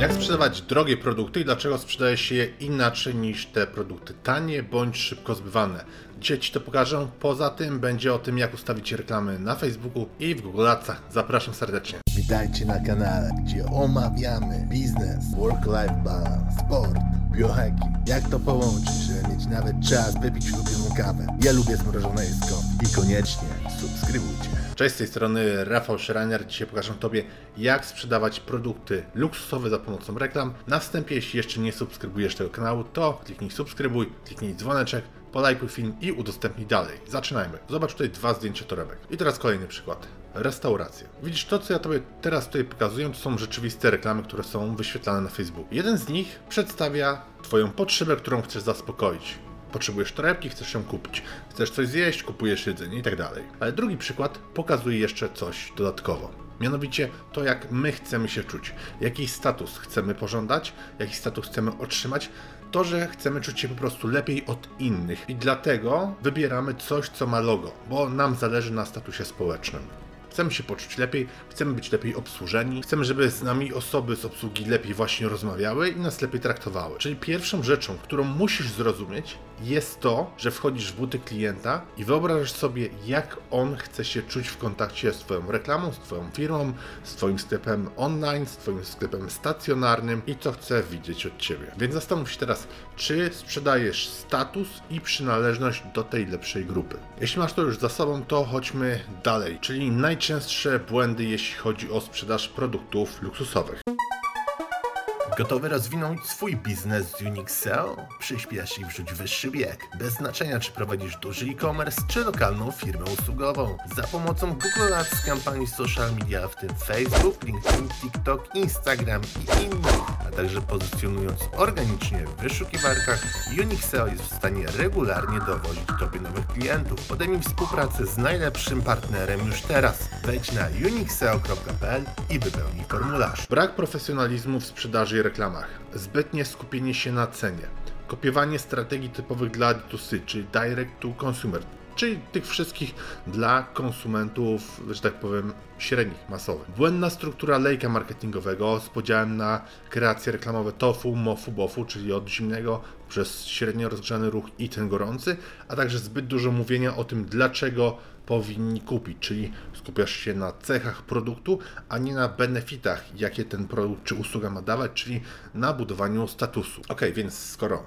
Jak sprzedawać drogie produkty i dlaczego sprzedaje się je inaczej niż te produkty tanie bądź szybko zbywane? Dzisiaj Ci to pokażę. Poza tym będzie o tym, jak ustawić reklamy na Facebooku i w Google Adsach. Zapraszam serdecznie. Witajcie na kanale, gdzie omawiamy biznes, work-life balance, sport, biohacking. Jak to połączyć, żeby mieć nawet czas wypić ulubioną kawę. Ja lubię zmrożone jedzko i koniecznie subskrybujcie. Cześć, z tej strony Rafał Schreiner. Dzisiaj pokażę Tobie, jak sprzedawać produkty luksusowe za pomocą reklam. Na wstępie, jeśli jeszcze nie subskrybujesz tego kanału, to kliknij subskrybuj, kliknij dzwoneczek, polajkuj film i udostępnij dalej. Zaczynajmy. Zobacz tutaj dwa zdjęcia torebek. I teraz kolejny przykład. Restauracje. Widzisz, to co ja Tobie teraz tutaj pokazuję, to są rzeczywiste reklamy, które są wyświetlane na Facebooku. Jeden z nich przedstawia Twoją potrzebę, którą chcesz zaspokoić. Potrzebujesz torebki, chcesz ją kupić. Chcesz coś zjeść, kupujesz jedzenie i tak dalej. Ale drugi przykład pokazuje jeszcze coś dodatkowo. Mianowicie to, jak my chcemy się czuć, jaki status chcemy pożądać, jaki status chcemy otrzymać, to, że chcemy czuć się po prostu lepiej od innych i dlatego wybieramy coś, co ma logo, bo nam zależy na statusie społecznym. Chcemy się poczuć lepiej, chcemy być lepiej obsłużeni, chcemy, żeby z nami osoby z obsługi lepiej właśnie rozmawiały i nas lepiej traktowały. Czyli pierwszą rzeczą, którą musisz zrozumieć, jest to, że wchodzisz w buty klienta i wyobrażasz sobie, jak on chce się czuć w kontakcie z Twoją reklamą, z Twoją firmą, z Twoim sklepem online, z Twoim sklepem stacjonarnym i co chce widzieć od Ciebie. Więc zastanów się teraz, czy sprzedajesz status i przynależność do tej lepszej grupy. Jeśli masz to już za sobą, to chodźmy dalej, czyli najczęstsze błędy, jeśli chodzi o sprzedaż produktów luksusowych. Gotowy rozwinąć swój biznes z Unixel? Przyśpiesz i wrzuć wyższy bieg. Bez znaczenia, czy prowadzisz duży e-commerce, czy lokalną firmę usługową. Za pomocą Google Ads, kampanii social media, w tym Facebook, LinkedIn, TikTok, Instagram i innych, a także pozycjonując organicznie w wyszukiwarkach, Unixel jest w stanie regularnie dowozić Tobie nowych klientów. Podejmij współpracę z najlepszym partnerem już teraz. Wejdź na unixel.pl i wypełnij formularz. Brak profesjonalizmu w sprzedaży reklamach, zbytnie skupienie się na cenie, kopiowanie strategii typowych dla D2C, czyli direct to consumer, czyli tych wszystkich dla konsumentów, że tak powiem, średnich, masowych. Błędna struktura lejka marketingowego z podziałem na kreacje reklamowe tofu, mofu, bofu, czyli od zimnego przez średnio rozgrzany ruch i ten gorący, a także zbyt dużo mówienia o tym, dlaczego powinni kupić, czyli skupiasz się na cechach produktu, a nie na benefitach, jakie ten produkt czy usługa ma dawać, czyli na budowaniu statusu. Ok, więc skoro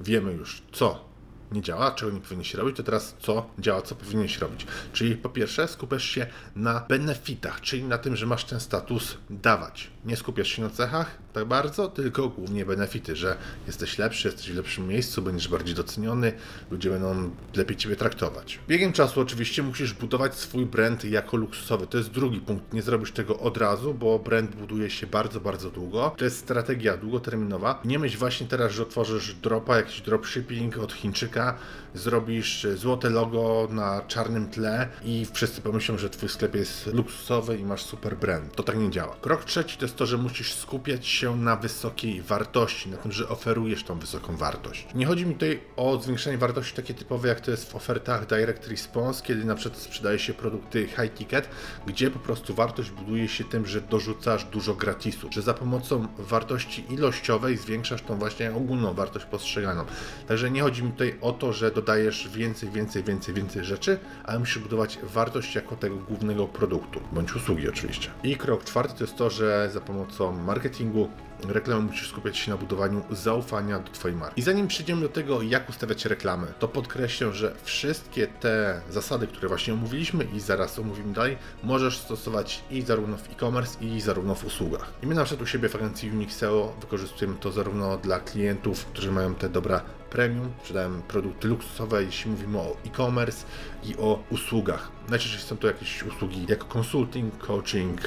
wiemy już, co nie działa, czego nie powinieneś robić, to teraz co działa, co powinieneś robić. Czyli po pierwsze skupiasz się na benefitach, czyli na tym, że masz ten status dawać. Nie skupiasz się na cechach tak bardzo, tylko głównie benefity, że jesteś lepszy, jesteś w lepszym miejscu, będziesz bardziej doceniony, ludzie będą lepiej Ciebie traktować. Biegiem czasu oczywiście musisz budować swój brand jako luksusowy. To jest drugi punkt. Nie zrobisz tego od razu, bo brand buduje się bardzo, bardzo długo. To jest strategia długoterminowa. Nie myśl właśnie teraz, że otworzysz dropa, jakiś dropshipping od Chińczyka, zrobisz złote logo na czarnym tle i wszyscy pomyślą, że Twój sklep jest luksusowy i masz super brand. To tak nie działa. Krok trzeci to jest to, że musisz skupiać się na wysokiej wartości, na tym, że oferujesz tą wysoką wartość. Nie chodzi mi tutaj o zwiększenie wartości takie typowe, jak to jest w ofertach Direct Response, kiedy na przykład sprzedaje się produkty high ticket, gdzie po prostu wartość buduje się tym, że dorzucasz dużo gratisu, że za pomocą wartości ilościowej zwiększasz tą właśnie ogólną wartość postrzeganą. Także nie chodzi mi tutaj o to, że dodajesz więcej, więcej, więcej, więcej rzeczy, ale musisz budować wartość jako tego głównego produktu, bądź usługi oczywiście. I krok czwarty to jest to, że za pomocą marketingu reklamy musisz skupiać się na budowaniu zaufania do Twojej marki. I zanim przejdziemy do tego, jak ustawiać reklamy, to podkreślę, że wszystkie te zasady, które właśnie omówiliśmy i zaraz omówimy dalej, możesz stosować i zarówno w e-commerce, i zarówno w usługach. I my na przykład u siebie w agencji Unixeo wykorzystujemy to zarówno dla klientów, którzy mają te dobra premium, sprzedają produkty luksusowe, jeśli mówimy o e-commerce i o usługach. Najczęściej są to jakieś usługi jak consulting, coaching,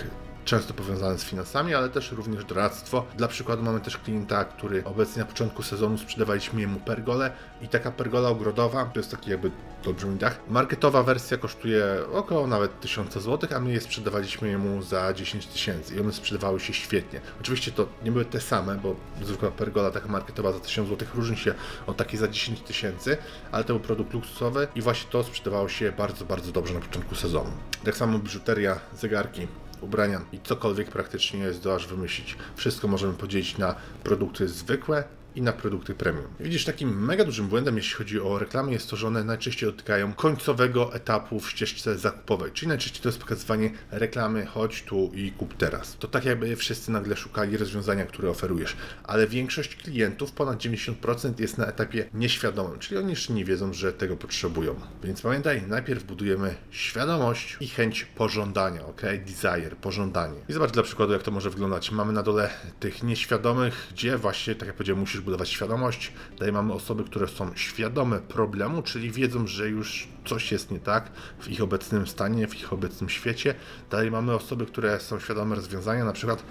często powiązane z finansami, ale też również doradztwo. Dla przykładu mamy też klienta, który obecnie na początku sezonu sprzedawaliśmy mu pergolę i taka pergola ogrodowa, to jest taki jakby olbrzymi dach. Marketowa wersja kosztuje około nawet 1000 zł, a my je sprzedawaliśmy mu za 10 tysięcy i one sprzedawały się świetnie. Oczywiście to nie były te same, bo zwykła pergola taka marketowa za 1000 zł różni się od takiej za 10 tysięcy, ale to był produkt luksusowy i właśnie to sprzedawało się bardzo, bardzo dobrze na początku sezonu. Tak samo biżuteria, zegarki, ubrania i cokolwiek praktycznie zdołasz wymyślić. Wszystko możemy podzielić na produkty zwykłe i na produkty premium. Widzisz, takim mega dużym błędem, jeśli chodzi o reklamy, jest to, że one najczęściej dotykają końcowego etapu w ścieżce zakupowej, czyli najczęściej to jest pokazywanie reklamy chodź tu i kup teraz. To tak jakby wszyscy nagle szukali rozwiązania, które oferujesz, ale większość klientów, ponad 90% jest na etapie nieświadomym, czyli oni jeszcze nie wiedzą, że tego potrzebują. Więc pamiętaj, najpierw budujemy świadomość i chęć pożądania, ok? Desire, pożądanie. I zobacz dla przykładu, jak to może wyglądać. Mamy na dole tych nieświadomych, gdzie właśnie, tak jak powiedziałem, musisz budować świadomość. Tutaj mamy osoby, które są świadome problemu, czyli wiedzą, że już coś jest nie tak w ich obecnym stanie, w ich obecnym świecie. Dalej mamy osoby, które są świadome rozwiązania, na przykład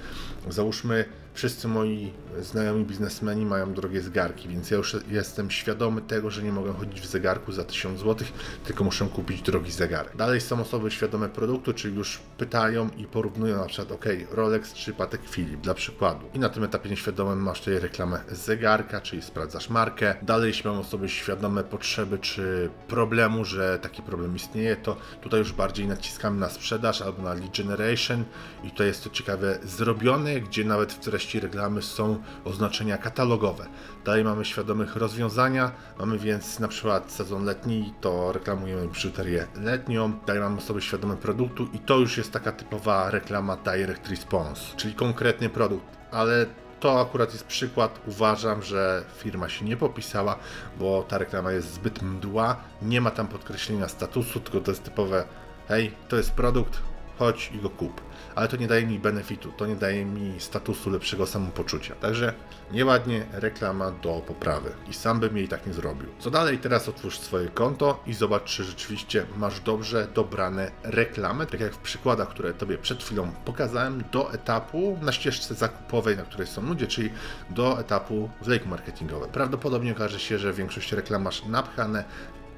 załóżmy wszyscy moi znajomi biznesmeni mają drogie zegarki, więc ja już jestem świadomy tego, że nie mogę chodzić w zegarku za 1000 zł, tylko muszę kupić drogi zegarek. Dalej są osoby świadome produktu, czyli już pytają i porównują na przykład, ok, Rolex czy Patek Philip dla przykładu. I na tym etapie nieświadomym masz tutaj reklamę zegarka, czyli sprawdzasz markę. Dalej jeśli mam osoby świadome potrzeby czy problemu, że taki problem istnieje, to tutaj już bardziej naciskamy na sprzedaż albo na lead generation i tutaj jest to ciekawe zrobione, gdzie nawet w treści treści reklamy są oznaczenia katalogowe. Dalej mamy świadomych rozwiązania, mamy więc na przykład sezon letni, to reklamujemy biżuterię letnią, dalej mamy osoby świadome produktu i to już jest taka typowa reklama direct response, czyli konkretny produkt, ale to akurat jest przykład. Uważam, że firma się nie popisała, bo ta reklama jest zbyt mdła. Nie ma tam podkreślenia statusu, tylko to jest typowe: hej, to jest produkt, chodź i go kup ale to nie daje mi benefitu, to nie daje mi statusu lepszego samopoczucia. Także nieładnie reklama do poprawy i sam bym jej tak nie zrobił. Co dalej? Teraz otwórz swoje konto i zobacz, czy rzeczywiście masz dobrze dobrane reklamy, tak jak w przykładach, które Tobie przed chwilą pokazałem, do etapu na ścieżce zakupowej, na której są ludzie, czyli do etapu w lejku marketingowym. Prawdopodobnie okaże się, że większość reklam masz napchane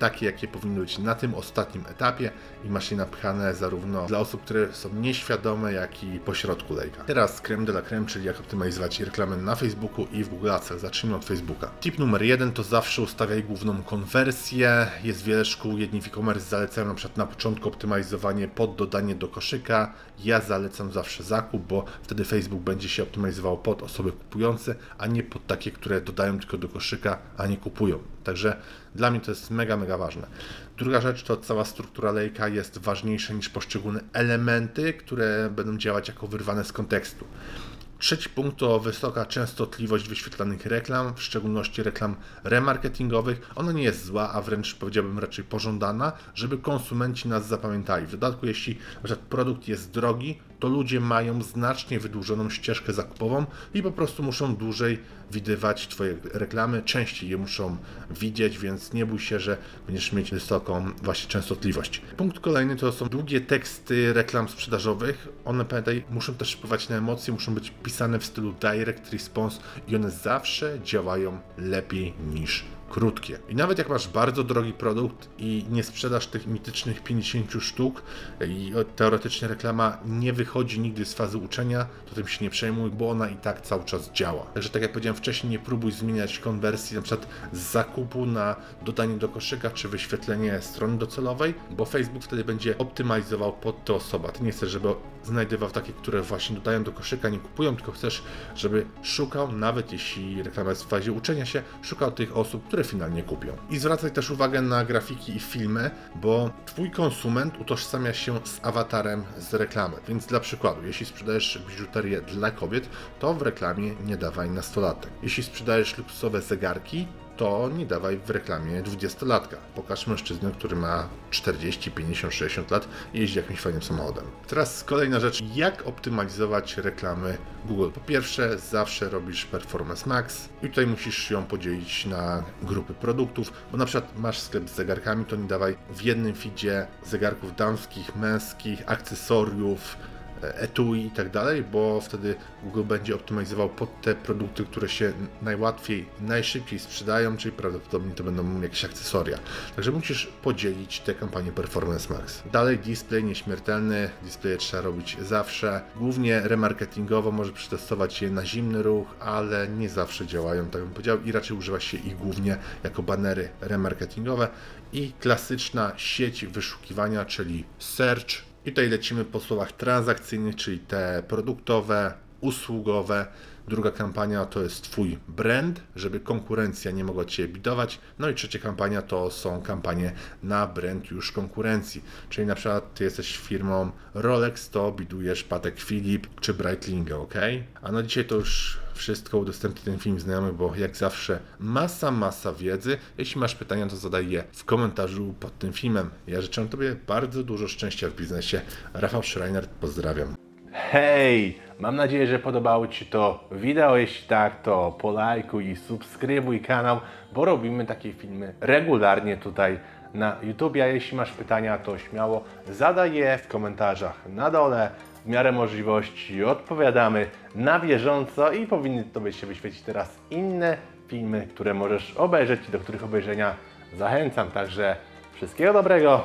takie, jakie powinny być na tym ostatnim etapie i masz je napchane zarówno dla osób, które są nieświadome, jak i pośrodku lejka. Teraz creme de la creme, czyli jak optymalizować reklamę na Facebooku i w Google Adsach. Zacznijmy od Facebooka. Tip numer jeden to zawsze ustawiaj główną konwersję. Jest wiele szkół, jedni w e-commerce zalecają na przykład na początku optymalizowanie pod dodanie do koszyka. Ja zalecam zawsze zakup, bo wtedy Facebook będzie się optymalizował pod osoby kupujące, a nie pod takie, które dodają tylko do koszyka, a nie kupują. Także dla mnie to jest mega, mega ważne. Druga rzecz to cała struktura lejka jest ważniejsza niż poszczególne elementy, które będą działać jako wyrwane z kontekstu. Trzeci punkt to wysoka częstotliwość wyświetlanych reklam, w szczególności reklam remarketingowych. Ona nie jest zła, a wręcz powiedziałbym raczej pożądana, żeby konsumenci nas zapamiętali. W dodatku, jeśli produkt jest drogi, to ludzie mają znacznie wydłużoną ścieżkę zakupową i po prostu muszą dłużej widywać Twoje reklamy, częściej je muszą widzieć, więc nie bój się, że będziesz mieć wysoką właśnie częstotliwość. Punkt kolejny to są długie teksty reklam sprzedażowych. One, pamiętaj, muszą też wpływać na emocje, muszą być pisane w stylu direct response i one zawsze działają lepiej niż krótkie. I nawet jak masz bardzo drogi produkt i nie sprzedasz tych mitycznych 50 sztuk i teoretycznie reklama nie wychodzi nigdy z fazy uczenia, to tym się nie przejmuj, bo ona i tak cały czas działa. Także tak jak powiedziałem wcześniej, nie próbuj zmieniać konwersji na przykład z zakupu na dodanie do koszyka czy wyświetlenie strony docelowej, bo Facebook wtedy będzie optymalizował pod tę osobę. Ty nie chcesz, żeby znajdywał takie, które właśnie dodają do koszyka, nie kupują, tylko chcesz, żeby szukał, nawet jeśli reklama jest w fazie uczenia się, szukał tych osób, które finalnie kupią. I zwracaj też uwagę na grafiki i filmy, bo Twój konsument utożsamia się z awatarem z reklamy. Więc dla przykładu, jeśli sprzedajesz biżuterię dla kobiet, to w reklamie nie dawaj nastolatek. Jeśli sprzedajesz luksusowe zegarki, to nie dawaj w reklamie 20-latka. Pokaż mężczyznę, który ma 40, 50, 60 lat i jeździ jakimś fajnym samochodem. Teraz kolejna rzecz, jak optymalizować reklamy Google. Po pierwsze, zawsze robisz Performance Max i tutaj musisz ją podzielić na grupy produktów, bo na przykład masz sklep z zegarkami, to nie dawaj w jednym feedzie zegarków damskich, męskich, akcesoriów, etui i tak dalej, bo wtedy Google będzie optymalizował pod te produkty, które się najłatwiej, najszybciej sprzedają, czyli prawdopodobnie to będą jakieś akcesoria. Także musisz podzielić te kampanie Performance Max. Dalej display nieśmiertelny, display trzeba robić zawsze. Głównie remarketingowo może przetestować je na zimny ruch, ale nie zawsze działają, tak bym powiedział, i raczej używa się ich głównie jako banery remarketingowe i klasyczna sieć wyszukiwania, czyli search, I tutaj lecimy po słowach transakcyjnych, czyli te produktowe, usługowe. Druga kampania to jest Twój brand, żeby konkurencja nie mogła Cię bidować. No i trzecia kampania to są kampanie na brand już konkurencji. Czyli na przykład Ty jesteś firmą Rolex, to bidujesz Patek Philip czy Breitling, ok? A na dzisiaj to już wszystko. Udostępnię ten film znajomych, bo jak zawsze masa, masa wiedzy. Jeśli masz pytania, to zadaj je w komentarzu pod tym filmem. Ja życzę Tobie bardzo dużo szczęścia w biznesie. Rafał Schreiner, pozdrawiam. Hej! Mam nadzieję, że podobało Ci to wideo. Jeśli tak, to polajkuj i subskrybuj kanał, bo robimy takie filmy regularnie tutaj na YouTube. A jeśli masz pytania, to śmiało zadaj je w komentarzach na dole. W miarę możliwości odpowiadamy na bieżąco i powinny Tobie się wyświecić teraz inne filmy, które możesz obejrzeć i do których obejrzenia zachęcam. Także wszystkiego dobrego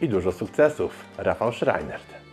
i dużo sukcesów. Rafał Schreiner.